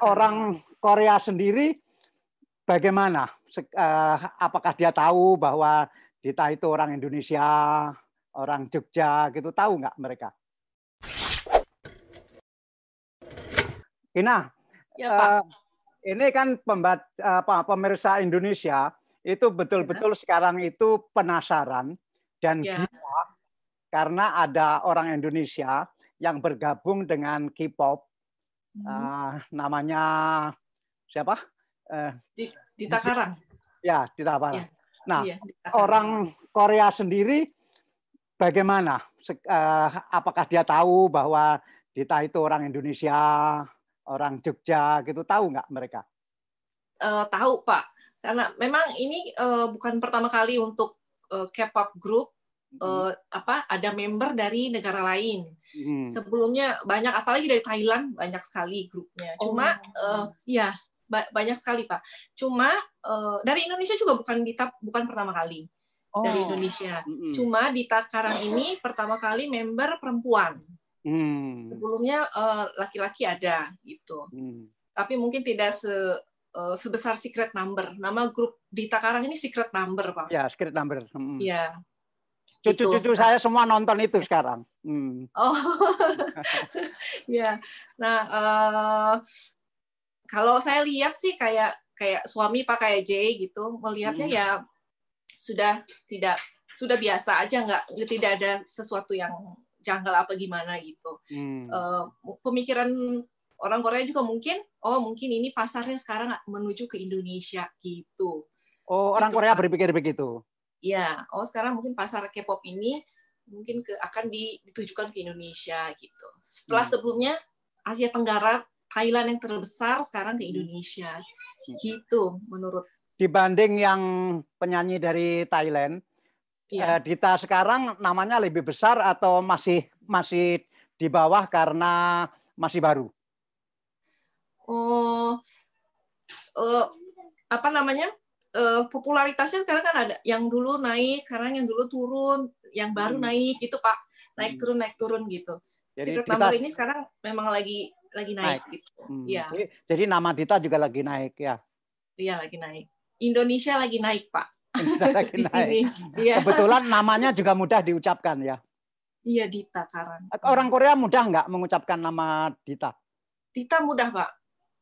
orang Korea sendiri bagaimana? Eh, apakah dia tahu bahwa Dita itu orang Indonesia, orang Jogja gitu tahu nggak mereka? Ina, ya, Pak. Uh, ini kan pembat, apa, pemirsa Indonesia itu betul-betul ya. sekarang itu penasaran dan ya. gila karena ada orang Indonesia yang bergabung dengan K-pop hmm. uh, namanya siapa? Uh, Dita Karang. Ya, Dita Karang. Ya. Nah, iya, orang Korea sendiri bagaimana? Uh, apakah dia tahu bahwa Dita itu orang Indonesia, orang Jogja gitu? Tahu nggak mereka? Uh, tahu Pak, karena memang ini uh, bukan pertama kali untuk uh, K-pop group uh, apa ada member dari negara lain. Hmm. Sebelumnya banyak apalagi dari Thailand banyak sekali grupnya. Cuma oh. uh, ya ba banyak sekali Pak. Cuma uh, dari Indonesia juga bukan Dita bukan pertama kali. Oh. Dari Indonesia. Hmm. Cuma Dita Karang ini pertama kali member perempuan. Hmm. Sebelumnya laki-laki uh, ada gitu. Hmm. Tapi mungkin tidak se uh, sebesar secret number. Nama grup Dita Karang ini secret number, Pak. Ya, secret number. Ya, Cucu-cucu gitu. saya semua nonton itu sekarang. Hmm. Oh, ya. Nah, uh, kalau saya lihat sih kayak kayak suami Pak kayak J gitu, melihatnya hmm. ya sudah tidak sudah biasa aja, nggak tidak ada sesuatu yang janggal apa gimana gitu. Hmm. Uh, pemikiran orang Korea juga mungkin, oh mungkin ini pasarnya sekarang menuju ke Indonesia gitu. Oh, orang gitu, Korea berpikir begitu ya oh sekarang mungkin pasar K-pop ini mungkin ke akan ditujukan ke Indonesia gitu. Setelah hmm. sebelumnya Asia Tenggara, Thailand yang terbesar sekarang ke hmm. Indonesia. Gitu menurut dibanding yang penyanyi dari Thailand, ya. Dita sekarang namanya lebih besar atau masih masih di bawah karena masih baru? Oh, uh, apa namanya? Uh, popularitasnya sekarang kan ada yang dulu naik, sekarang yang dulu turun, yang baru hmm. naik gitu Pak, naik hmm. turun naik turun gitu. Jadi Secret kita, Number ini sekarang memang lagi lagi naik, naik. gitu. Hmm. Ya. Jadi, jadi nama Dita juga lagi naik ya. Iya lagi naik. Indonesia lagi naik Pak. lagi di naik. sini. Ya. Kebetulan namanya juga mudah diucapkan ya. Iya Dita Karang. Orang Korea mudah nggak mengucapkan nama Dita? Dita mudah Pak.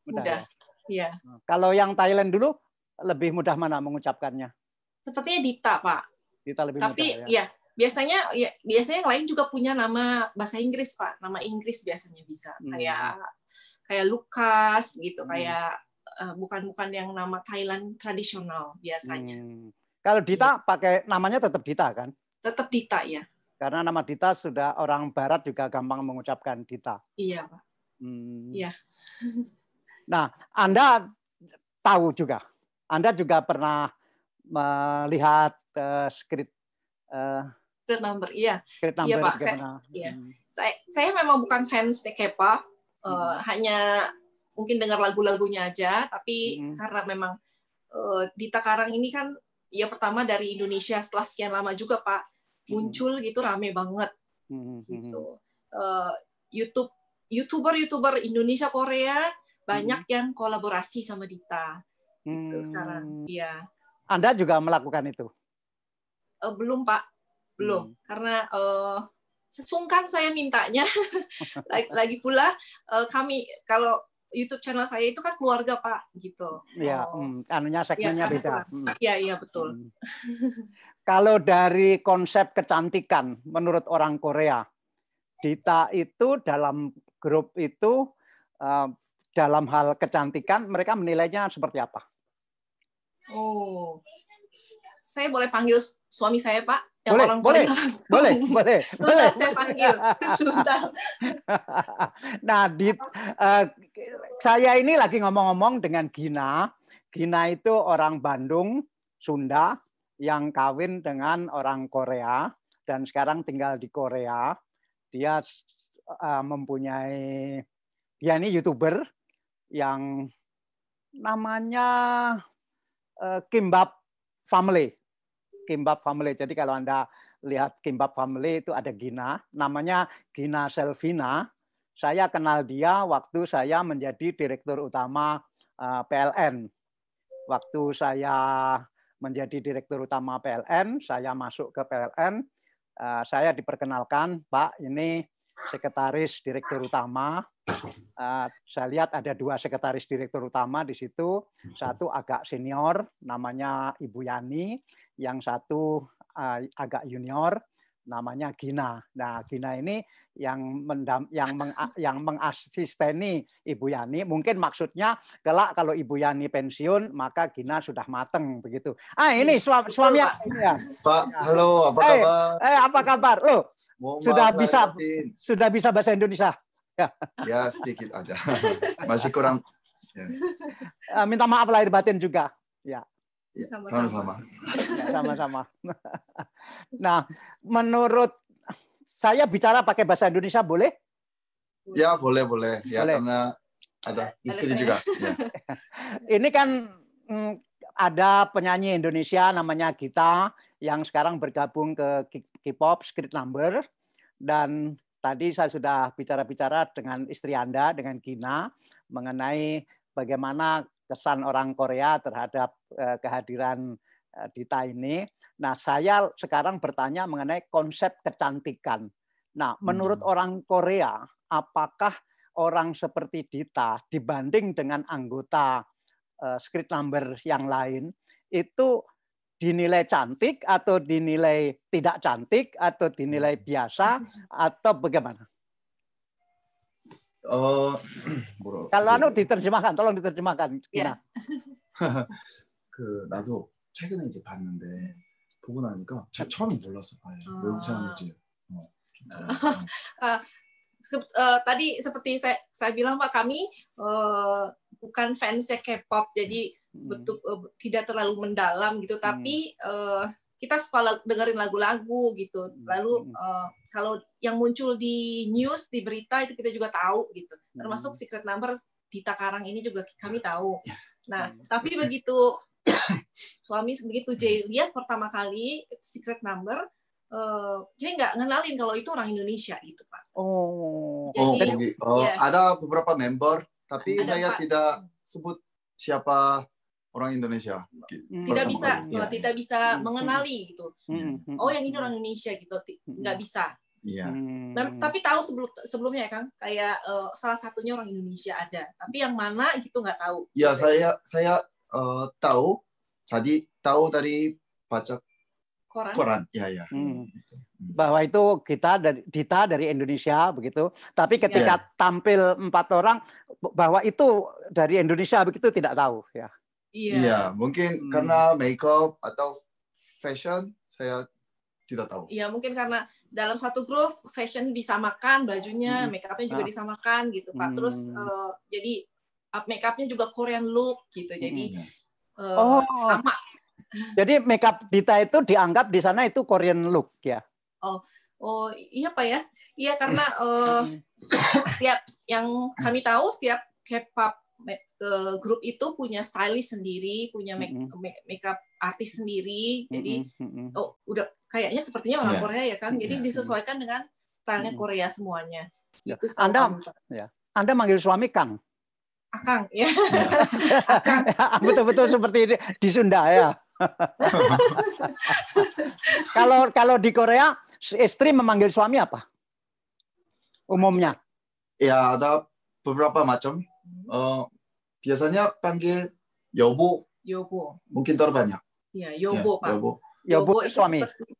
Mudah. mudah. Ya. ya. Kalau yang Thailand dulu lebih mudah mana mengucapkannya? Sepertinya Dita, Pak. Dita lebih Tapi, mudah ya. ya biasanya ya biasanya yang lain juga punya nama bahasa Inggris, Pak. Nama Inggris biasanya bisa. Hmm. Kayak kayak Lukas gitu, hmm. kayak uh, bukan bukan yang nama Thailand tradisional biasanya. Hmm. Kalau Dita ya. pakai namanya tetap Dita kan? Tetap Dita ya. Karena nama Dita sudah orang barat juga gampang mengucapkan Dita. Iya, Pak. Hmm. Iya. Nah, Anda tahu juga anda juga pernah melihat uh, script uh, script number, iya. Script number iya, Pak. Saya, iya. Hmm. saya saya memang bukan fans Kepa, uh, hmm. hanya mungkin dengar lagu-lagunya aja, tapi hmm. karena memang uh, Dita Karang ini kan ya pertama dari Indonesia setelah sekian lama juga Pak muncul hmm. gitu rame banget hmm. gitu. Uh, YouTube youtuber-youtuber Indonesia Korea banyak hmm. yang kolaborasi sama Dita gitu hmm. sekarang. Iya. Anda juga melakukan itu? Uh, belum Pak, belum. Hmm. Karena uh, sesungkan saya mintanya. lagi, pula uh, kami kalau YouTube channel saya itu kan keluarga Pak gitu. Iya, oh. hmm, anunya segmennya ya, beda. Hmm. Iya, hmm. iya betul. Hmm. kalau dari konsep kecantikan menurut orang Korea, Dita itu dalam grup itu dalam hal kecantikan mereka menilainya seperti apa? Oh, saya boleh panggil suami saya Pak? Yang boleh, orang boleh, boleh, boleh, boleh. saya panggil. Sebentar. nah, di, uh, saya ini lagi ngomong-ngomong dengan Gina. Gina itu orang Bandung, Sunda, yang kawin dengan orang Korea dan sekarang tinggal di Korea. Dia uh, mempunyai, dia ini youtuber yang namanya uh, Kimbap Family. Kimbap Family. Jadi kalau Anda lihat Kimbap Family itu ada Gina, namanya Gina Selvina. Saya kenal dia waktu saya menjadi direktur utama uh, PLN. Waktu saya menjadi direktur utama PLN, saya masuk ke PLN, uh, saya diperkenalkan, Pak, ini sekretaris direktur utama. Uh, saya lihat ada dua sekretaris direktur utama di situ. Satu agak senior, namanya Ibu Yani. Yang satu uh, agak junior, namanya Gina. Nah, Gina ini yang mendam, yang meng, yang mengasisteni Ibu Yani. Mungkin maksudnya kelak kalau Ibu Yani pensiun maka Gina sudah mateng begitu. Ah ini suami suami ya. Pak, halo, apa eh, kabar? Eh, apa kabar? Lo sudah bisa sudah bisa bahasa Indonesia? Ya. ya sedikit aja. Masih kurang. Ya. Eh, minta maaf lahir batin juga. Ya. ya sama-sama. Sama-sama. Nah, menurut saya bicara pakai bahasa Indonesia boleh? Ya boleh boleh ya boleh. karena ada istri juga. Ya. Ini kan mm, ada penyanyi Indonesia namanya Gita yang sekarang bergabung ke K-pop Street Number dan tadi saya sudah bicara-bicara dengan istri Anda dengan Gina mengenai bagaimana kesan orang Korea terhadap eh, kehadiran eh, Dita ini. Nah, saya sekarang bertanya mengenai konsep kecantikan. Nah, menurut hmm. orang Korea, apakah orang seperti Dita dibanding dengan anggota uh, script number yang lain itu dinilai cantik atau dinilai tidak cantik atau dinilai hmm. biasa atau bagaimana? Oh, kalau anu diterjemahkan, tolong diterjemahkan. Yeah. 그 나도 최근에 이제 봤는데 보고 나니까 제가 처음에 몰랐어 봐요. 아. 외국 사람인지. 어, uh, uh, tadi seperti saya, saya bilang Pak kami uh, bukan fans K-pop jadi hmm. betul uh, tidak terlalu mendalam gitu tapi uh, kita suka dengerin lagu-lagu gitu lalu uh, kalau yang muncul di news di berita itu kita juga tahu gitu termasuk Secret Number di Takarang ini juga kami tahu ya. nah tapi begitu suami begitu Jay lihat pertama kali secret number uh, Jay nggak ngenalin kalau itu orang Indonesia gitu pak. Oh. Jadi, oh, oh ya. ada beberapa member tapi ada, saya Pak. tidak sebut siapa orang Indonesia. Hmm. Tidak bisa, ya. tidak bisa hmm. mengenali gitu. Hmm. Oh yang ini orang Indonesia gitu, nggak bisa. Iya. Hmm. Tapi tahu sebelum sebelumnya kan, kayak uh, salah satunya orang Indonesia ada, tapi yang mana gitu nggak tahu. Ya saya saya uh, tahu tadi tahu dari baca koran. Koran, ya ya. Hmm. Bahwa itu kita dari Dita dari Indonesia begitu. Tapi ketika yeah. tampil empat orang bahwa itu dari Indonesia begitu tidak tahu ya. Iya, yeah. mungkin hmm. karena makeup atau fashion saya tidak tahu. Iya, mungkin karena dalam satu grup fashion disamakan, bajunya, hmm. makeupnya juga ah. disamakan gitu, Pak. Terus uh, jadi makeupnya juga Korean look gitu. Jadi hmm uh, oh. sama. Jadi makeup Dita itu dianggap di sana itu Korean look ya? Oh, oh iya pak ya, iya karena uh, setiap yang kami tahu setiap K-pop grup itu punya stylist sendiri, punya make, makeup artis sendiri. Jadi oh udah kayaknya sepertinya orang yeah. Korea ya kan. Jadi disesuaikan dengan stylenya Korea semuanya. Ya. Itu Anda, ya. Anda manggil suami Kang? Akang ya. Betul-betul seperti ini di Sunda ya. kalau kalau di Korea istri memanggil suami apa? Umumnya? Ya ada beberapa macam. Uh, biasanya panggil yobo. Yobo. Mungkin terbanyak. Ya, yobo, ya, Pak. Yobo. Yobo, yobo suami. Seperti,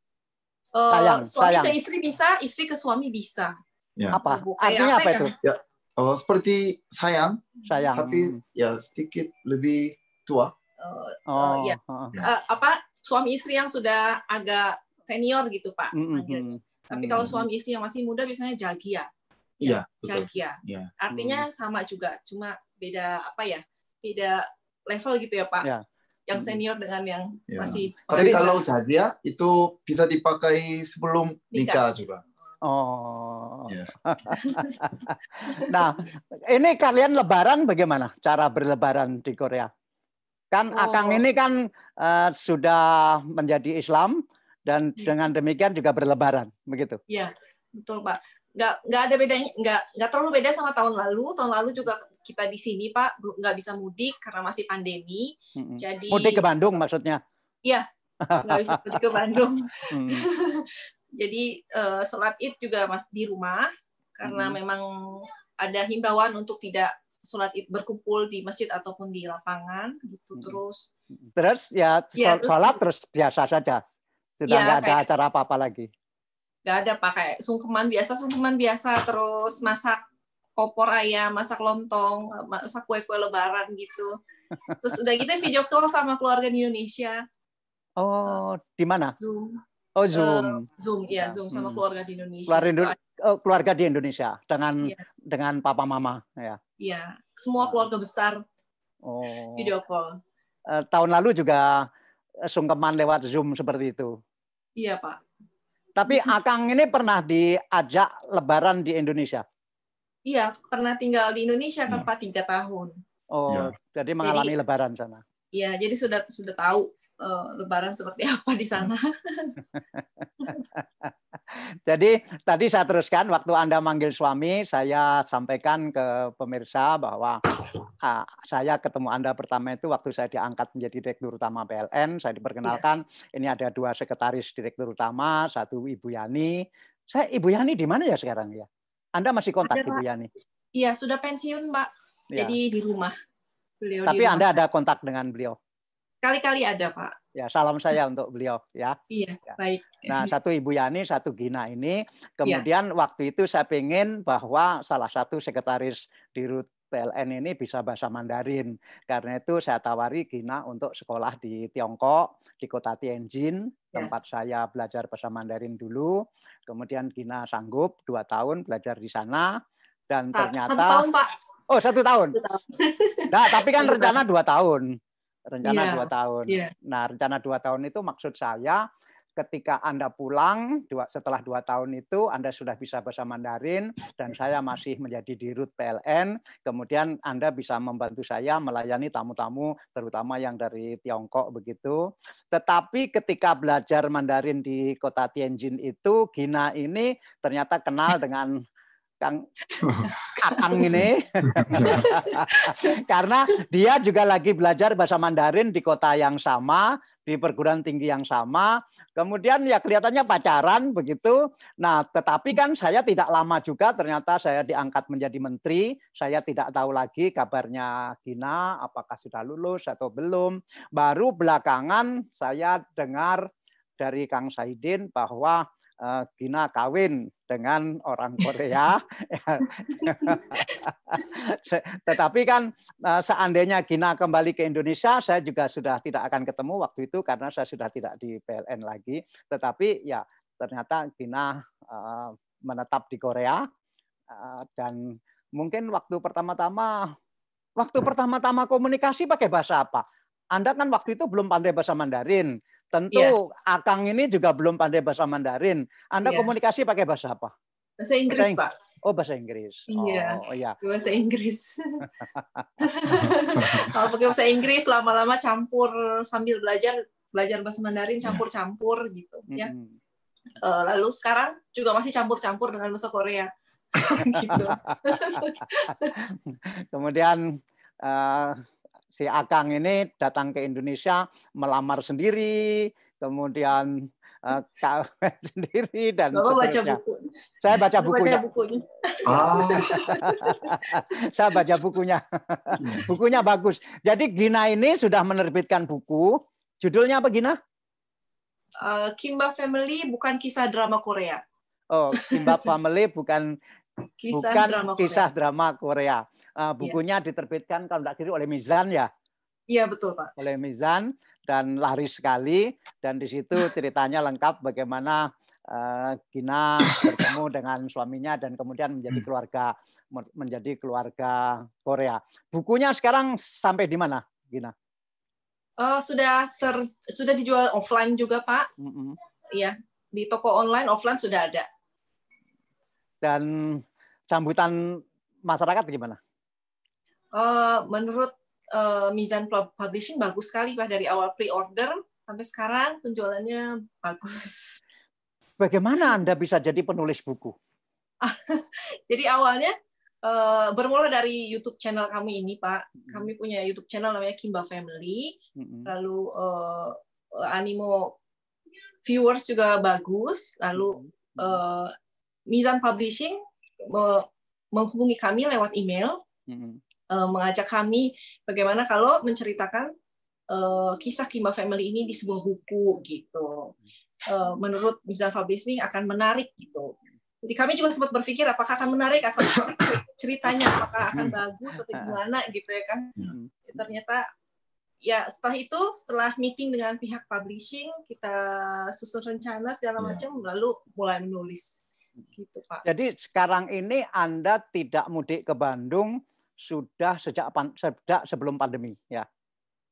uh, sayang, suami sayang. ke istri bisa, istri ke suami bisa. Ya. Apa? Artinya apa, apa itu? Ya, Oh, seperti sayang, sayang. Tapi ya sedikit lebih tua. Uh, oh, ya. Uh, apa suami istri yang sudah agak senior gitu pak. Mm -hmm. Tapi kalau suami istri yang masih muda biasanya jagia. Iya. Jagia. Ya. Artinya hmm. sama juga, cuma beda apa ya? Beda level gitu ya pak. Ya. Yang senior dengan yang ya. masih. Tapi kalau jagia itu bisa dipakai sebelum nikah, nikah juga. Oh. Yeah. nah, ini kalian lebaran bagaimana? Cara berlebaran di Korea? Kan oh. Akang ini kan uh, sudah menjadi Islam dan dengan demikian juga berlebaran, begitu? Iya, betul Pak. Nggak nggak ada bedanya nggak nggak terlalu beda sama tahun lalu tahun lalu juga kita di sini pak nggak bisa mudik karena masih pandemi Mm-mm. jadi Mudik ke Bandung maksudnya. Iya, nggak bisa mudik ke Bandung Hmm. jadi eh, sholat id juga masih di rumah karena Mhm. memang ada himbauan untuk tidak sholat id berkumpul di masjid ataupun di lapangan gitu Mhm. terus Terus ya Iya, shol- terus- sholat terus biasa saja. Sudah Iya, nggak ada kayak- acara apa-apa lagi. Nggak ada pakai sungkeman biasa sungkeman biasa terus masak opor ayam masak lontong masak kue kue lebaran gitu terus udah gitu video call sama keluarga di Indonesia Oh, di mana? zoom Oh, Zoom. zoom ya zoom sama Hmm. keluarga di Indonesia Keluarga, Indo- oh, keluarga di Indonesia dengan Iya. dengan papa mama ya. Iya, semua keluarga besar Oh. video call. Eh, tahun lalu juga sungkeman lewat Zoom seperti itu. Iya, Pak. Tapi Akang ini pernah diajak lebaran di Indonesia. Iya, pernah tinggal di Indonesia kan Pak tiga tahun. Oh, Ya. jadi mengalami lebaran sana. Iya, jadi sudah sudah tahu eh, Lebaran seperti apa di sana. Jadi tadi saya teruskan waktu Anda manggil suami, saya sampaikan ke pemirsa bahwa ah, saya ketemu Anda pertama itu waktu saya diangkat menjadi Direktur Utama PLN, saya diperkenalkan ini ada dua sekretaris Direktur Utama, satu Ibu Yani. Saya Ibu Yani di mana ya sekarang ya? Anda masih kontak Ada, Ibu. Yani? Iya, sudah pensiun, Pak. Ya. Jadi di rumah. Beliau di Tapi rumah. Anda ada kontak dengan beliau. Kali-kali ada, Pak. Ya, salam saya untuk beliau ya. Iya, Ya. baik. Nah, satu Ibu Yani, satu Gina ini. Iya. Kemudian waktu itu saya pengen bahwa salah satu sekretaris di RUT PLN ini bisa bahasa Mandarin. Karena itu saya tawari Gina untuk sekolah di Tiongkok, di kota Tianjin, Ya. tempat saya belajar bahasa Mandarin dulu. Kemudian Gina sanggup dua tahun belajar di sana. Dan Sa- ternyata, Satu tahun, Pak. oh satu tahun. Satu tahun. Nah, tapi kan rencana dua tahun. Rencana Iya, dua tahun. iya. Nah, rencana dua tahun itu maksud saya ketika Anda pulang dua, setelah dua tahun itu Anda sudah bisa bahasa Mandarin dan saya masih menjadi dirut PLN, kemudian Anda bisa membantu saya melayani tamu-tamu terutama yang dari Tiongkok begitu. Tetapi ketika belajar Mandarin di kota Tianjin itu Gina ini ternyata kenal dengan Kang Akang ini karena dia juga lagi belajar bahasa Mandarin di kota yang sama, di perguruan tinggi yang sama. Kemudian ya kelihatannya pacaran begitu. Nah, tetapi kan saya tidak lama juga ternyata saya diangkat menjadi menteri. Saya tidak tahu lagi kabarnya Gina apakah sudah lulus atau belum. Baru belakangan saya dengar dari Kang Saidin bahwa Gina kawin dengan orang Korea. Tetapi kan eh, seandainya Gina kembali ke Indonesia, saya juga sudah tidak akan ketemu waktu itu karena saya sudah tidak di PLN lagi. Tetapi ya ternyata Gina eh, menetap di Korea eh, dan mungkin waktu pertama-tama waktu pertama-tama komunikasi pakai bahasa apa? Anda kan waktu itu belum pandai bahasa Mandarin. Tentu Iya. Akang ini juga belum pandai bahasa Mandarin. Anda Iya. komunikasi pakai bahasa apa? Bahasa Inggris, Bahasa Pak. Oh, bahasa Inggris. Iya. Oh, iya. Bahasa Inggris. Kalau pakai bahasa Inggris lama-lama campur sambil belajar belajar bahasa Mandarin campur-campur gitu ya. Mm-mm. Eh, lalu sekarang juga masih campur-campur dengan bahasa Korea. gitu. Kemudian eh, si Akang ini datang ke Indonesia melamar sendiri, kemudian kawin sendiri dan Bapak baca buku. Saya baca Baca bukunya. bukunya. Ah, Saya baca bukunya. bukunya bagus. Jadi Gina ini sudah menerbitkan buku. Judulnya apa Gina? Eh, Kimba Family bukan kisah drama Korea. Oh, Kimbap Family bukan Kisah bukan drama kisah Korea. drama Korea. Eh, bukunya diterbitkan kalau tidak kiri oleh Mizan ya. Iya betul Pak. oleh Mizan dan laris sekali dan di situ ceritanya lengkap bagaimana eh, Gina bertemu dengan suaminya dan kemudian menjadi Hmm. keluarga menjadi keluarga Korea. Bukunya sekarang sampai di mana, Gina? Eh, sudah ter sudah dijual offline juga Pak. Iya di toko online offline sudah ada. Dan sambutan masyarakat gimana? Eh, menurut eh, Mizan Publishing bagus sekali Pak dari awal pre-order sampai sekarang penjualannya bagus. Bagaimana Anda bisa jadi penulis buku? Jadi awalnya uh, bermula dari YouTube channel kami ini, Pak. Kami punya YouTube channel namanya Kimba Family. Lalu uh, animo viewers juga bagus. Lalu uh, Mizan Publishing menghubungi kami lewat email, uh, mengajak kami bagaimana kalau menceritakan uh, kisah Kimba Family ini di sebuah buku gitu. Uh, menurut Mizan Publishing akan menarik gitu. Jadi kami juga sempat berpikir apakah akan menarik atau ceritanya apakah akan hmm. bagus atau gimana gitu ya kan. Hmm. Ya, ternyata ya setelah itu setelah meeting dengan pihak publishing kita susun rencana segala ya. macam lalu mulai menulis gitu Pak. Jadi sekarang ini Anda tidak mudik ke Bandung sudah sejak sejak sebelum pandemi ya.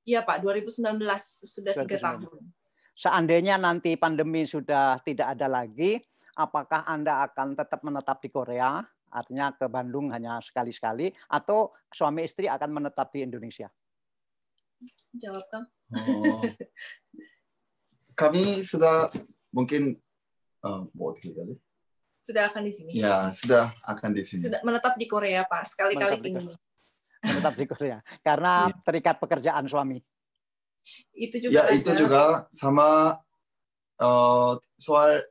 Iya Pak, 2019 sudah tiga tahun. Seandainya nanti pandemi sudah tidak ada lagi, apakah Anda akan tetap menetap di Korea, artinya ke Bandung hanya sekali-sekali, atau suami istri akan menetap di Indonesia? Jawab Kang. Oh. Kami sudah mungkin uh, mau Sudah akan di sini. Ya, sudah akan di sini. Sudah menetap di Korea, Pak. Sekali-kali ini. Menetap di Korea. Karena iya. terikat pekerjaan suami. Itu juga. Ya, itu juga sama uh, soal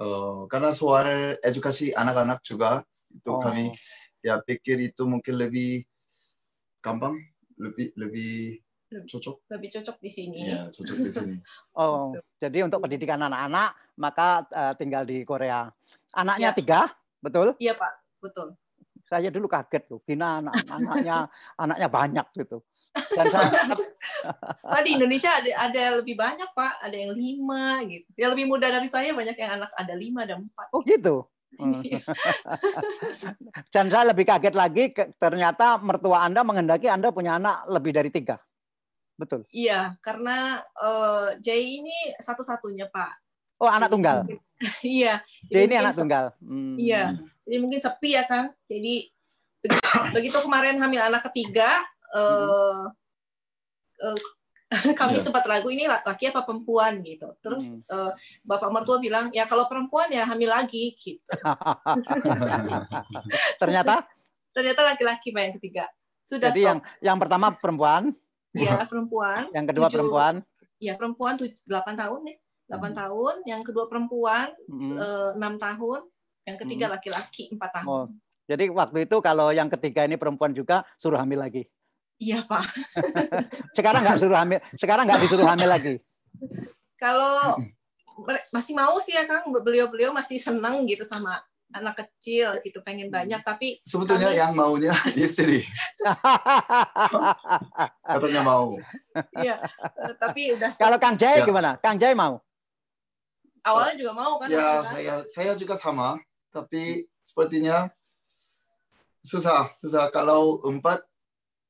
uh, karena soal edukasi anak-anak juga itu oh. kami ya pikir itu mungkin lebih gampang, lebih lebih cocok. Lebih cocok di sini. Ya, cocok di sini. oh, jadi untuk pendidikan anak-anak maka uh, tinggal di Korea. Anaknya ya. tiga, betul? Iya Pak, betul. Saya dulu kaget tuh, Gina anak anaknya anaknya banyak gitu. Dan saya Pak di Indonesia ada ada lebih banyak Pak, ada yang lima gitu. Yang lebih muda dari saya banyak yang anak ada lima dan empat. Oh gitu. Dan saya lebih kaget lagi, ternyata mertua Anda menghendaki Anda punya anak lebih dari tiga. Betul. Iya, karena uh, Jay ini satu-satunya Pak. Oh, anak tunggal. iya. Jay ini anak tunggal. Hmm. Iya. Jadi mungkin sepi ya kan. Jadi begitu kemarin hamil anak ketiga, uh, uh, kami yeah. sempat ragu ini laki apa perempuan gitu. Terus hmm. uh, bapak mertua bilang ya kalau perempuan ya hamil lagi gitu. Ternyata? Ternyata laki-laki pak yang ketiga. Sudah Jadi stop. yang yang pertama perempuan. Iya perempuan. Yang kedua 7, perempuan. Iya perempuan delapan tahun ya. Delapan hmm. tahun. Yang kedua perempuan hmm. enam hmm. tahun. Yang ketiga hmm. laki-laki empat tahun. Oh. Jadi waktu itu kalau yang ketiga ini perempuan juga suruh hamil lagi. Iya Pak. sekarang nggak suruh hamil, sekarang nggak disuruh hamil lagi. Kalau masih mau sih ya Kang, beliau-beliau masih senang gitu sama anak kecil gitu pengen hmm. banyak tapi sebetulnya kami... yang maunya istri. Katanya mau. Iya eh, tapi udah kalau Kang Jai ya. gimana? Kang Jai mau? Awalnya juga mau kan ya saya saya juga sama tapi sepertinya susah susah. Kalau empat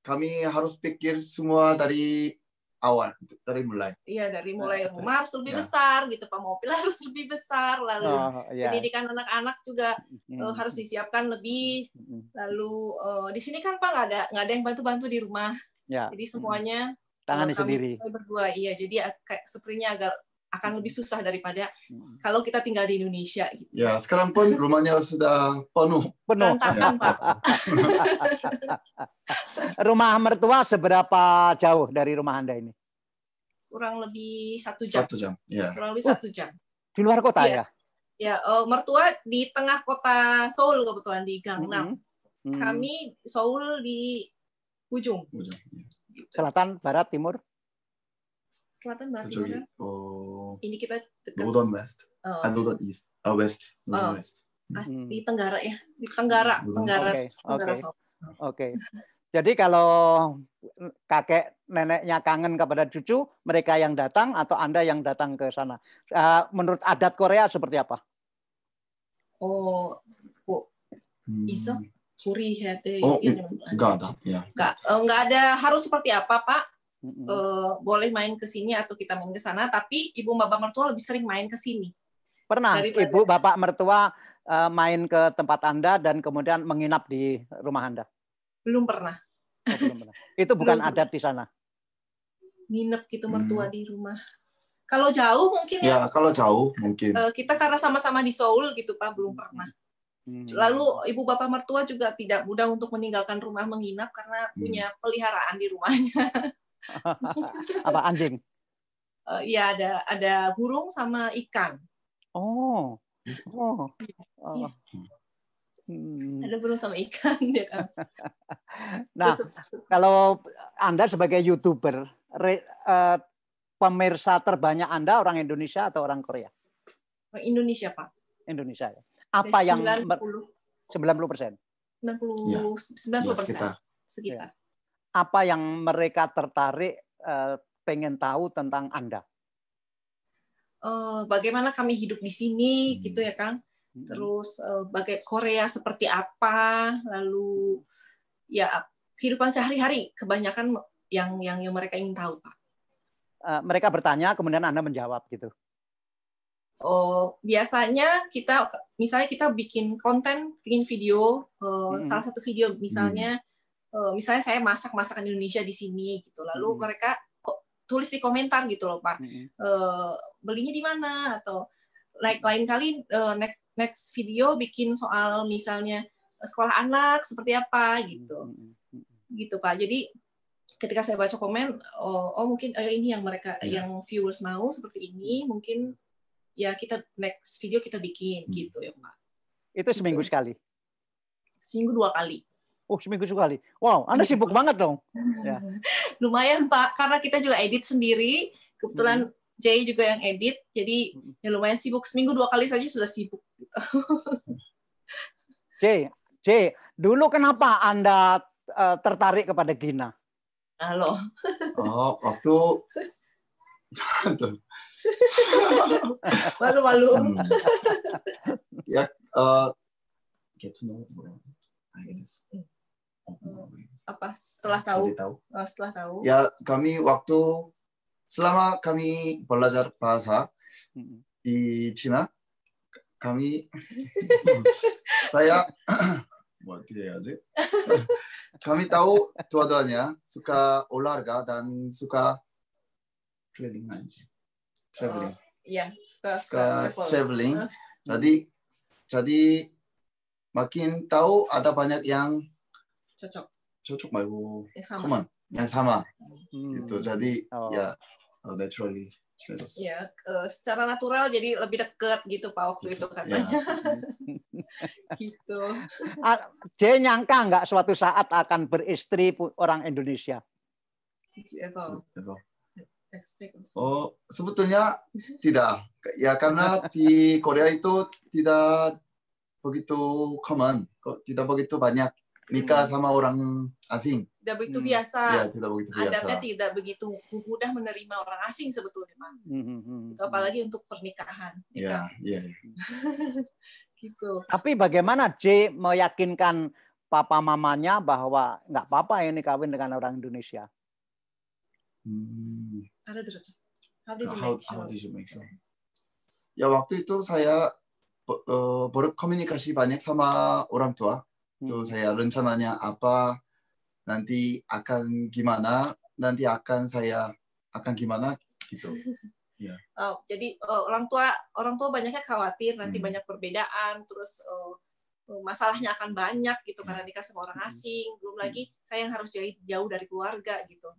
kami harus pikir semua dari awal dari mulai. Iya dari mulai nah, rumah harus lebih ya. besar gitu pak mobil harus lebih besar lalu oh, ya. pendidikan anak-anak juga hmm. uh, harus disiapkan lebih hmm. lalu uh, di sini kan pak nggak ada nggak ada yang bantu-bantu di rumah ya. jadi semuanya tangani uh, sendiri berdua iya jadi kayak sepertinya agak akan lebih susah daripada kalau kita tinggal di Indonesia. Gitu. Ya, sekarang pun rumahnya sudah penuh. Penuh. ya. Pak. rumah mertua seberapa jauh dari rumah Anda ini? Kurang lebih satu jam. Satu jam, ya. Kurang lebih satu jam. Di luar kota ya? Ya, ya uh, mertua di tengah kota Seoul kebetulan di Gangnam. Hmm. Hmm. Kami Seoul di ujung. ujung. Selatan, barat, timur? Selatan barat. Oh. Ini kita dekat. Northern West. Oh. And Northern East. Uh, West. Northern oh. West. Hmm. Di Tenggara ya, di Tenggara, hmm. Tenggara. Oke. Okay. Oke. Okay. Jadi kalau kakek neneknya kangen kepada cucu, mereka yang datang atau Anda yang datang ke sana. Uh, menurut adat Korea seperti apa? Oh, Bu. Hmm. Iso? Kuri Oh, enggak ada. Ya. Enggak, enggak ada harus seperti apa, Pak? Mm-hmm. uh, boleh main ke sini atau kita main ke sana, tapi ibu bapak mertua lebih sering main ke sini. Pernah daripada... ibu bapak mertua uh, main ke tempat anda dan kemudian menginap di rumah anda? Belum pernah. Oh, belum pernah. Itu bukan belum adat di sana. Nginep gitu mertua hmm. di rumah. Kalau jauh mungkin ya. Ya kalau jauh mungkin. Uh, kita karena sama-sama di Seoul gitu pak belum pernah. Hmm. Lalu ibu bapak mertua juga tidak mudah untuk meninggalkan rumah menginap karena hmm. punya peliharaan di rumahnya. Apa anjing? Uh, ya ada ada burung sama ikan. Oh. Oh. oh. Ya. Hmm. Ada burung sama ikan ya kan. nah, kalau Anda sebagai YouTuber, re, uh, pemirsa terbanyak Anda orang Indonesia atau orang Korea? Indonesia, Pak. Indonesia ya apa yang 90 persen 90 ya. 90 persen ya, sekitar. Ya. Apa yang mereka tertarik uh, pengen tahu tentang Anda? Uh, bagaimana kami hidup di sini, hmm. gitu ya Kang. Hmm. Terus uh, bagai Korea seperti apa, lalu ya kehidupan sehari-hari kebanyakan yang yang yang mereka ingin tahu Pak. Uh, mereka bertanya, kemudian Anda menjawab gitu. Oh, biasanya kita misalnya kita bikin konten, bikin video, uh, hmm. salah satu video misalnya, hmm. Uh, misalnya saya masak masakan Indonesia di sini gitu, lalu hmm. mereka kok tulis di komentar gitu loh pak, hmm. uh, belinya di mana atau like lain kali uh, next next video bikin soal misalnya sekolah anak seperti apa gitu, hmm. gitu pak. Jadi ketika saya baca komen, oh, oh mungkin uh, ini yang mereka yeah. yang viewers mau seperti ini, mungkin ya kita next video kita bikin hmm. gitu ya Pak. Itu seminggu gitu. sekali? Seminggu dua kali. Oh seminggu sekali. Wow, Anda sibuk banget dong. Ya. lumayan Pak, karena kita juga edit sendiri. Kebetulan hmm. Jay juga yang edit, jadi hmm. ya lumayan sibuk. Seminggu dua kali saja sudah sibuk. Jay, Jay, dulu kenapa Anda uh, tertarik kepada Gina? Halo. oh, waktu Malu-malu. Hmm. ya, uh, get to know Apa setelah tahu? tahu? Oh, setelah tahu. Ya, kami waktu selama kami belajar bahasa di Cina, kami saya ya kami tahu dua-duanya suka olahraga dan suka traveling aja traveling. Oh, iya, suka, suka, suka traveling. Jadi jadi makin tahu ada banyak yang cocok. cocok 말고 yang sama. common, yang sama. Hmm. Gitu. Jadi oh. ya oh, naturally. Ya, uh, secara natural jadi lebih deket gitu Pak waktu gitu. itu katanya. Ya. gitu. J nyangka nggak suatu saat akan beristri orang Indonesia? Did you ever? Oh, sebetulnya tidak. Ya karena di Korea itu tidak begitu common, tidak begitu banyak nikah hmm. sama orang asing. Tidak begitu hmm. biasa. Ya, tidak begitu biasa. Adatnya tidak begitu mudah menerima orang asing sebetulnya, Pak. Hmm. hmm, hmm apalagi untuk pernikahan. Iya, iya. Ya. gitu. Tapi bagaimana J meyakinkan papa mamanya bahwa nggak apa-apa ini kawin dengan orang Indonesia? Hmm. How did you how, make sure? How did you make sure? Ya waktu itu saya uh, berkomunikasi banyak sama orang tua. Hmm. Tuh saya rencananya apa, nanti akan gimana, nanti akan saya akan gimana gitu. Ya. Oh, jadi uh, orang tua orang tua banyaknya khawatir nanti hmm. banyak perbedaan, terus uh, masalahnya akan banyak gitu karena nikah sama orang hmm. asing. Belum lagi saya yang harus jauh jauh dari keluarga gitu.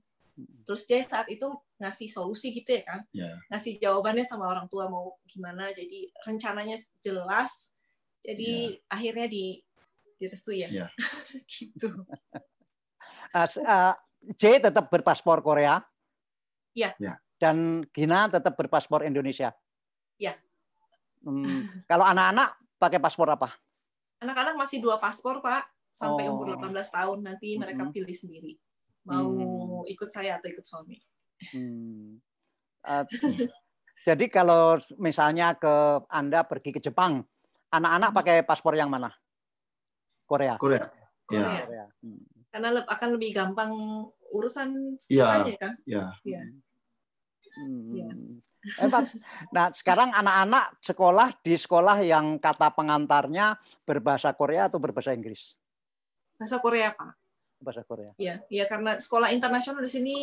Terus dia saat itu ngasih solusi gitu ya kan, yeah. ngasih jawabannya sama orang tua mau gimana. Jadi rencananya jelas. Jadi yeah. akhirnya di direstui ya, yeah. gitu. Uh, uh, J tetap berpaspor Korea. Iya. Yeah. Dan Gina tetap berpaspor Indonesia. Iya. Hmm, kalau anak-anak pakai paspor apa? Anak-anak masih dua paspor, Pak. Sampai oh. umur 18 tahun nanti mereka hmm. pilih sendiri mau hmm. ikut saya atau ikut suami. Hmm. Uh, jadi kalau misalnya ke Anda pergi ke Jepang, anak-anak pakai paspor yang mana? Korea. Korea. Korea. Ya. Hmm. Karena akan lebih gampang urusan ya. ya kan? Iya. Ya. Hmm. Ya. Nah, sekarang anak-anak sekolah di sekolah yang kata pengantarnya berbahasa Korea atau berbahasa Inggris? Bahasa Korea, Pak bahasa Korea. Iya, ya karena sekolah internasional di sini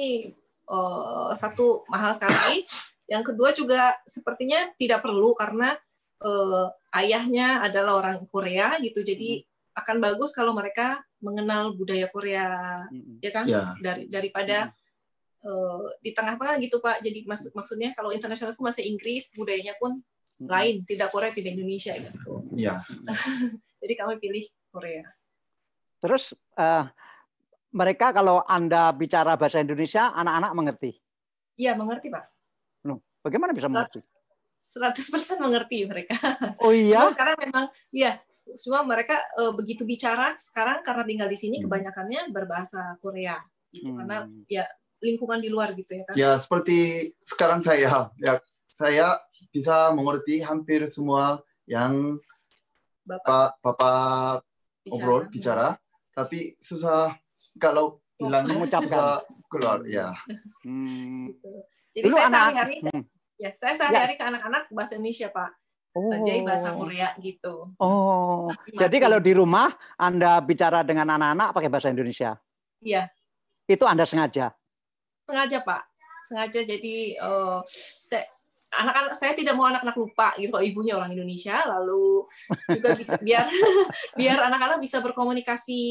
uh, satu mahal sekali, yang kedua juga sepertinya tidak perlu karena uh, ayahnya adalah orang Korea gitu. Jadi hmm. Akan bagus kalau mereka mengenal budaya Korea, hmm. ya kan? Yeah. Dari daripada hmm. uh, di tengah-tengah gitu Pak. Jadi mak maksudnya kalau internasional itu masih Inggris, budayanya pun hmm. lain, tidak Korea, tidak Indonesia gitu. Iya. Jadi kami pilih Korea. Terus uh, mereka kalau Anda bicara bahasa Indonesia, anak-anak mengerti? Iya, mengerti, Pak. Loh, bagaimana bisa mengerti? 100% mengerti mereka. Oh iya. Cuma sekarang memang ya cuma mereka e, begitu bicara sekarang karena tinggal di sini hmm. kebanyakannya berbahasa Korea gitu hmm. karena ya lingkungan di luar gitu ya kan. Ya seperti sekarang saya ya saya bisa mengerti hampir semua yang Bapak, Bapak bicara. obrol bicara tapi susah kalau bilang susah keluar ya. Hmm. Gitu. Jadi Dulu saya sehari-hari hmm Ya, saya sehari-hari ke anak-anak bahasa Indonesia, Pak. Oh. Jadi bahasa Korea gitu. Oh. Jadi kalau di rumah Anda bicara dengan anak-anak pakai bahasa Indonesia? Iya. Itu Anda sengaja? Sengaja, Pak. Sengaja jadi uh, saya anak-anak saya tidak mau anak-anak lupa gitu kalau ibunya orang Indonesia lalu juga bisa biar biar anak-anak bisa berkomunikasi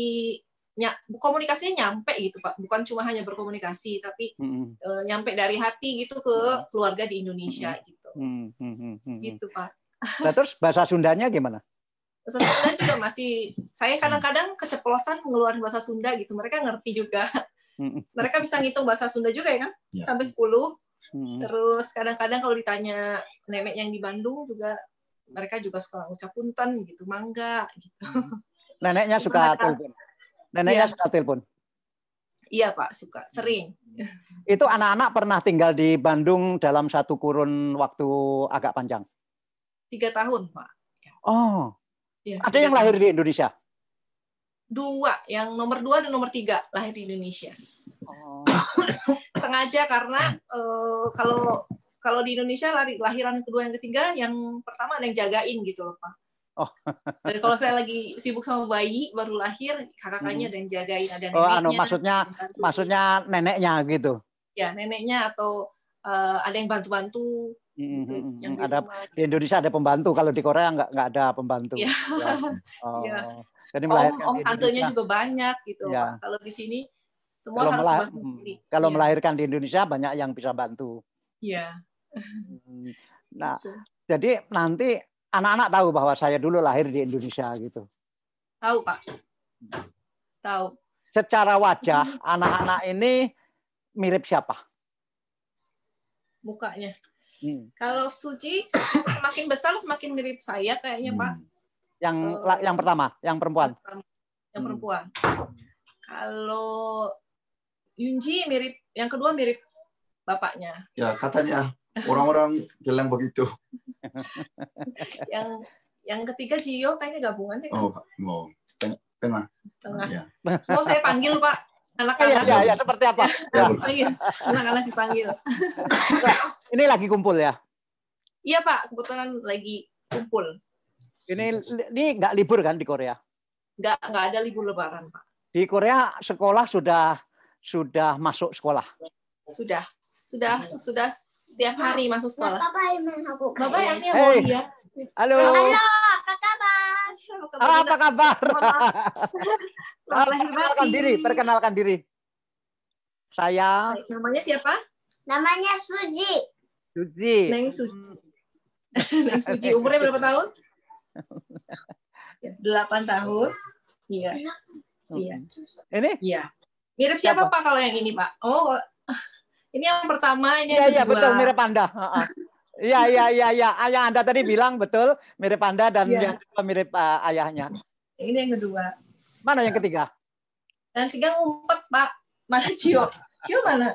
komunikasinya nyampe gitu pak bukan cuma hanya berkomunikasi tapi mm-hmm. uh, nyampe dari hati gitu ke keluarga di Indonesia mm-hmm. gitu mm-hmm. gitu pak nah, terus bahasa Sundanya gimana bahasa Sunda juga masih saya kadang-kadang keceplosan mengeluarkan bahasa Sunda gitu mereka ngerti juga mereka bisa ngitung bahasa Sunda juga ya kan yeah. sampai 10 hmm. terus kadang-kadang kalau ditanya nenek yang di Bandung juga mereka juga suka ucap punten gitu mangga gitu neneknya suka telepon Neneknya ya. suka telepon? Iya Pak, suka, sering. Itu anak-anak pernah tinggal di Bandung dalam satu kurun waktu agak panjang? Tiga tahun Pak. Oh, ya, ada yang lahir di Indonesia? Dua, yang nomor dua dan nomor tiga lahir di Indonesia. Oh. Sengaja karena uh, kalau kalau di Indonesia lahiran kedua yang ketiga, yang pertama ada yang jagain gitu loh Pak Oh. Jadi kalau saya lagi sibuk sama bayi baru lahir, kakaknya hmm. ada yang jagain, ada neneknya. Oh, anu maksudnya maksudnya neneknya gitu. Ya, neneknya atau uh, ada yang bantu-bantu. Hmm, gitu, hmm, yang ada di Indonesia ada pembantu, kalau di Korea nggak nggak ada pembantu. Ya. ya. Oh. Ya. Jadi om, om tantenya juga banyak gitu. Ya. Kalau di sini semua kalau harus sendiri. Kalau ya. melahirkan di Indonesia banyak yang bisa bantu. Iya. Nah, gitu. jadi nanti anak-anak tahu bahwa saya dulu lahir di Indonesia gitu. Tahu Pak. Tahu. Secara wajah anak-anak ini mirip siapa? Mukanya. Hmm. Kalau Suci semakin besar semakin mirip saya kayaknya hmm. Pak. Yang uh, yang pertama, yang perempuan. Yang perempuan. Hmm. Kalau Yunji mirip, yang kedua mirip bapaknya. Ya katanya orang-orang bilang begitu. yang yang ketiga Cio kayaknya gabungan deh. Oh, mau tengah. Tengah. Ya. Mau saya panggil Pak anak-anak. Ya, ya, ya, seperti apa? Ya. Iya, anak-anak dipanggil. Ini lagi kumpul ya? Iya Pak, kebetulan lagi kumpul. Ini ini nggak libur kan di Korea? Nggak nggak ada libur Lebaran Pak. Di Korea sekolah sudah sudah masuk sekolah. Sudah sudah sudah setiap hari masuk sekolah. Bapak yang mau dia. Halo. Halo, apa kabar? Halo, apa kabar? perkenalkan diri, perkenalkan diri. Saya. Namanya siapa? Namanya Suji. Suji. Neng Suji. Neng Suji. Umurnya berapa tahun? Delapan tahun. Iya. Iya. Ini? Iya. Mirip siapa, siapa Pak kalau yang ini Pak? Oh, ini yang pertama, ini Iya, iya betul mirip Anda. Iya, iya, iya, iya. Yang Anda tadi bilang betul mirip Anda dan ya. yang kedua mirip uh, ayahnya. Ini yang kedua. Mana yang ketiga? Yang ketiga ngumpet, Pak. Mana Cio? Cio mana?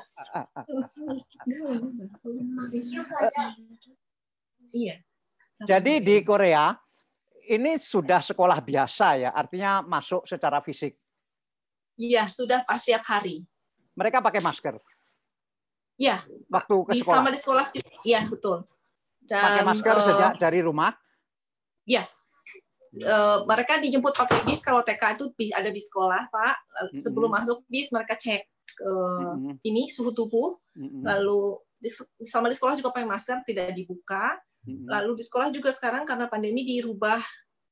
iya. Jadi di Korea ini sudah sekolah biasa ya, artinya masuk secara fisik. Iya, sudah pas setiap hari. Mereka pakai masker. Iya, waktu ke sekolah. Sama di sekolah. Iya, betul. Dan, pakai masker uh, sejak dari rumah? Iya. Uh, mereka dijemput pakai bis kalau TK itu bis ada bis sekolah, Pak. Sebelum mm -hmm. masuk bis mereka cek uh, mm -hmm. ini suhu tubuh. Mm -hmm. Lalu sama di sekolah juga pakai masker, tidak dibuka. Lalu di sekolah juga sekarang karena pandemi dirubah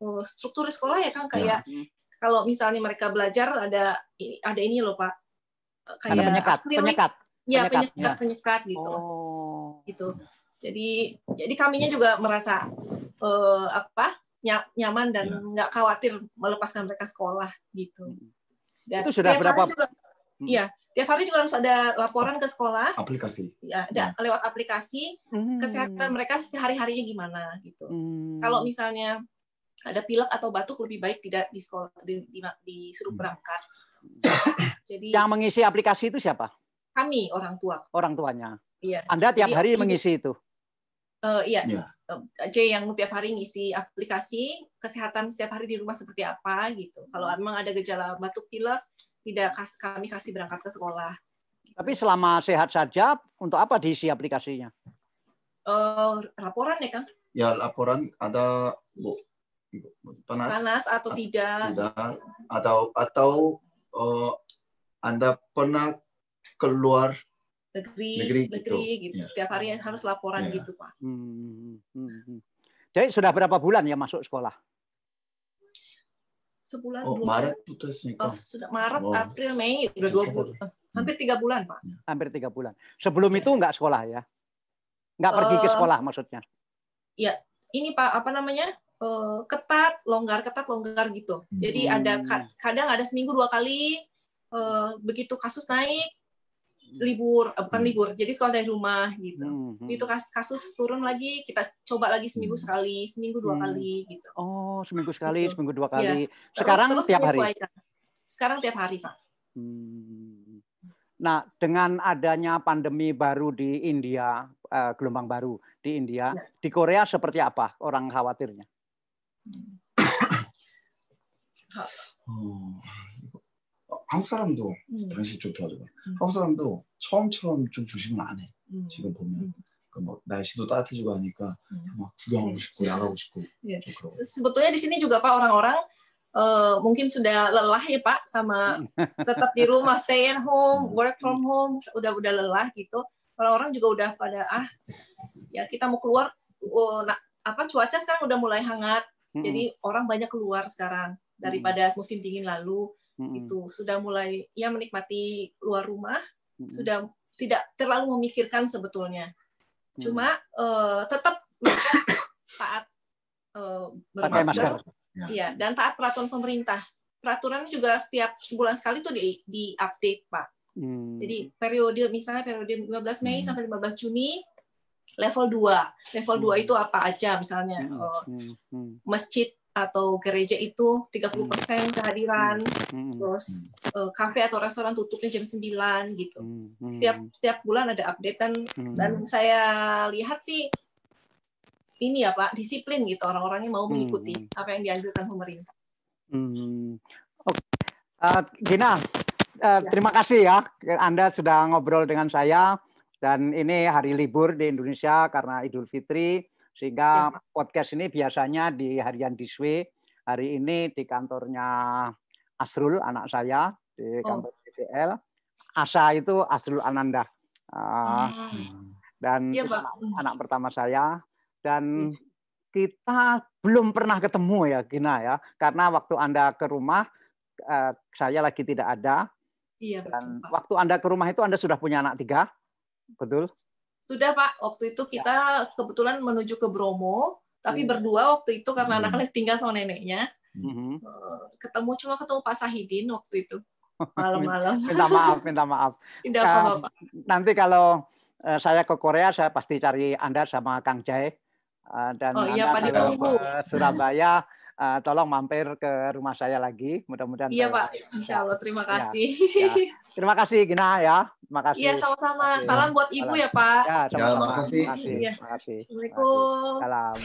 uh, struktur di sekolah ya kan kayak ya. kalau misalnya mereka belajar ada ada ini loh Pak. Kayak ada penyekat, akrilik, penyekat. Ya, penyekat, penyekat, penyekat gitu. Oh. Gitu. Jadi jadi kaminya juga merasa uh, apa? nyaman dan ya. nggak ya. khawatir melepaskan mereka sekolah gitu. Dan itu sudah berapa? Juga, hmm. Iya, tiap hari juga harus ada laporan ke sekolah. Aplikasi. Ya, ada ya. lewat aplikasi hmm. kesehatan mereka sehari harinya gimana gitu. Hmm. Kalau misalnya ada pilek atau batuk lebih baik tidak di sekolah di, di, disuruh hmm. berangkat. Jadi yang mengisi aplikasi itu siapa? Kami orang tua. Orang tuanya. Iya. Anda tiap Jadi, hari mengisi itu. Uh, iya. Ya. J yang tiap hari ngisi aplikasi kesehatan setiap hari di rumah seperti apa gitu. Kalau memang ada gejala batuk pilek tidak kami kasih berangkat ke sekolah. Tapi selama sehat saja, untuk apa diisi aplikasinya? Uh, laporan ya, Kang? Ya, laporan ada bu, panas, panas atau tidak? Tidak. Atau atau uh, Anda pernah keluar negeri, negeri, negeri gitu. gitu. Ya. Setiap hari harus laporan ya. gitu, Pak. Hmm, hmm, hmm. Jadi sudah berapa bulan ya masuk sekolah? sebulan oh, Maret putus nih oh, sudah Maret oh. April Mei udah dua bulan eh, hampir tiga bulan pak ya. hampir tiga bulan sebelum ya. itu nggak sekolah ya nggak uh, pergi ke eh, sekolah maksudnya ya ini pak apa namanya uh, ketat longgar ketat longgar gitu jadi hmm. ada kadang ada seminggu dua kali uh, begitu kasus naik libur uh, bukan hmm. libur jadi sekolah dari rumah gitu hmm. hmm. itu kasus turun lagi kita coba lagi seminggu hmm. sekali seminggu dua hmm. kali gitu oh seminggu sekali gitu. seminggu dua kali ya. sekarang terus, tiap hari sekarang tiap hari pak hmm. nah dengan adanya pandemi baru di India uh, gelombang baru di India ya. di Korea seperti apa orang khawatirnya hmm. oh. 한국 사람도 음. 당신 좀 도와줘봐. 음. 한국 사람도 처음처럼 좀 조심을 안 해. 음. 지금 보면. 뭐 날씨도 따뜻해지고 하니까 막 구경하고 싶고 나가고 싶고. Yeah. Sebetulnya di sini juga Pak orang-orang uh, mungkin sudah lelah ya Pak sama tetap di rumah stay at home, work from home, udah udah lelah gitu. Orang-orang juga udah pada ah ya kita mau keluar uh, nah, apa cuaca sekarang udah mulai hangat. Jadi orang banyak keluar sekarang daripada musim dingin lalu hmm. itu sudah mulai ya menikmati luar rumah hmm. sudah tidak terlalu memikirkan sebetulnya cuma uh, tetap taat uh, bermasker ya. ya dan taat peraturan pemerintah peraturan juga setiap sebulan sekali tuh di, di update pak hmm. jadi periode misalnya periode 15 Mei hmm. sampai 15 Juni level 2 level hmm. 2 itu apa aja misalnya hmm. Uh, hmm. masjid atau gereja itu 30% hmm. kehadiran, hmm. terus uh, kafe atau restoran tutupnya jam 9 gitu. Hmm. Setiap setiap bulan ada update dan hmm. dan saya lihat sih ini ya Pak, disiplin gitu orang-orangnya mau mengikuti hmm. apa yang dianjurkan pemerintah. Hmm. Oke. Uh, Gina, uh, ya. terima kasih ya Anda sudah ngobrol dengan saya dan ini hari libur di Indonesia karena Idul Fitri. Sehingga ya. podcast ini biasanya di harian Diswe, hari ini di kantornya Asrul, anak saya, di oh. kantor BCL. Asa itu Asrul Ananda. Uh, dan ya, anak, anak pertama saya. Dan hmm. kita belum pernah ketemu ya, Gina ya. Karena waktu Anda ke rumah, uh, saya lagi tidak ada. Iya, Dan betul, waktu Anda ke rumah itu Anda sudah punya anak tiga, betul? Sudah Pak, waktu itu kita ya. kebetulan menuju ke Bromo, tapi hmm. berdua waktu itu karena hmm. anaknya tinggal sama neneknya. Hmm. Eh, ketemu cuma ketemu Pak Sahidin waktu itu malam-malam. minta maaf, minta maaf. Tidak apa-apa. Nanti kalau uh, saya ke Korea, saya pasti cari Anda sama Kang Jae. Uh, dan oh, iya, Anda Pak, ke Surabaya uh, tolong mampir ke rumah saya lagi. Mudah-mudahan. Iya Pak, Insya Allah. Terima ya, kasih. Ya, ya. Terima kasih Gina ya. Terima kasih. Iya sama-sama. Salam buat Ibu Salam. ya Pak. Ya, sama-sama. Ya, terima kasih. Terima kasih. Assalamualaikum. Salam.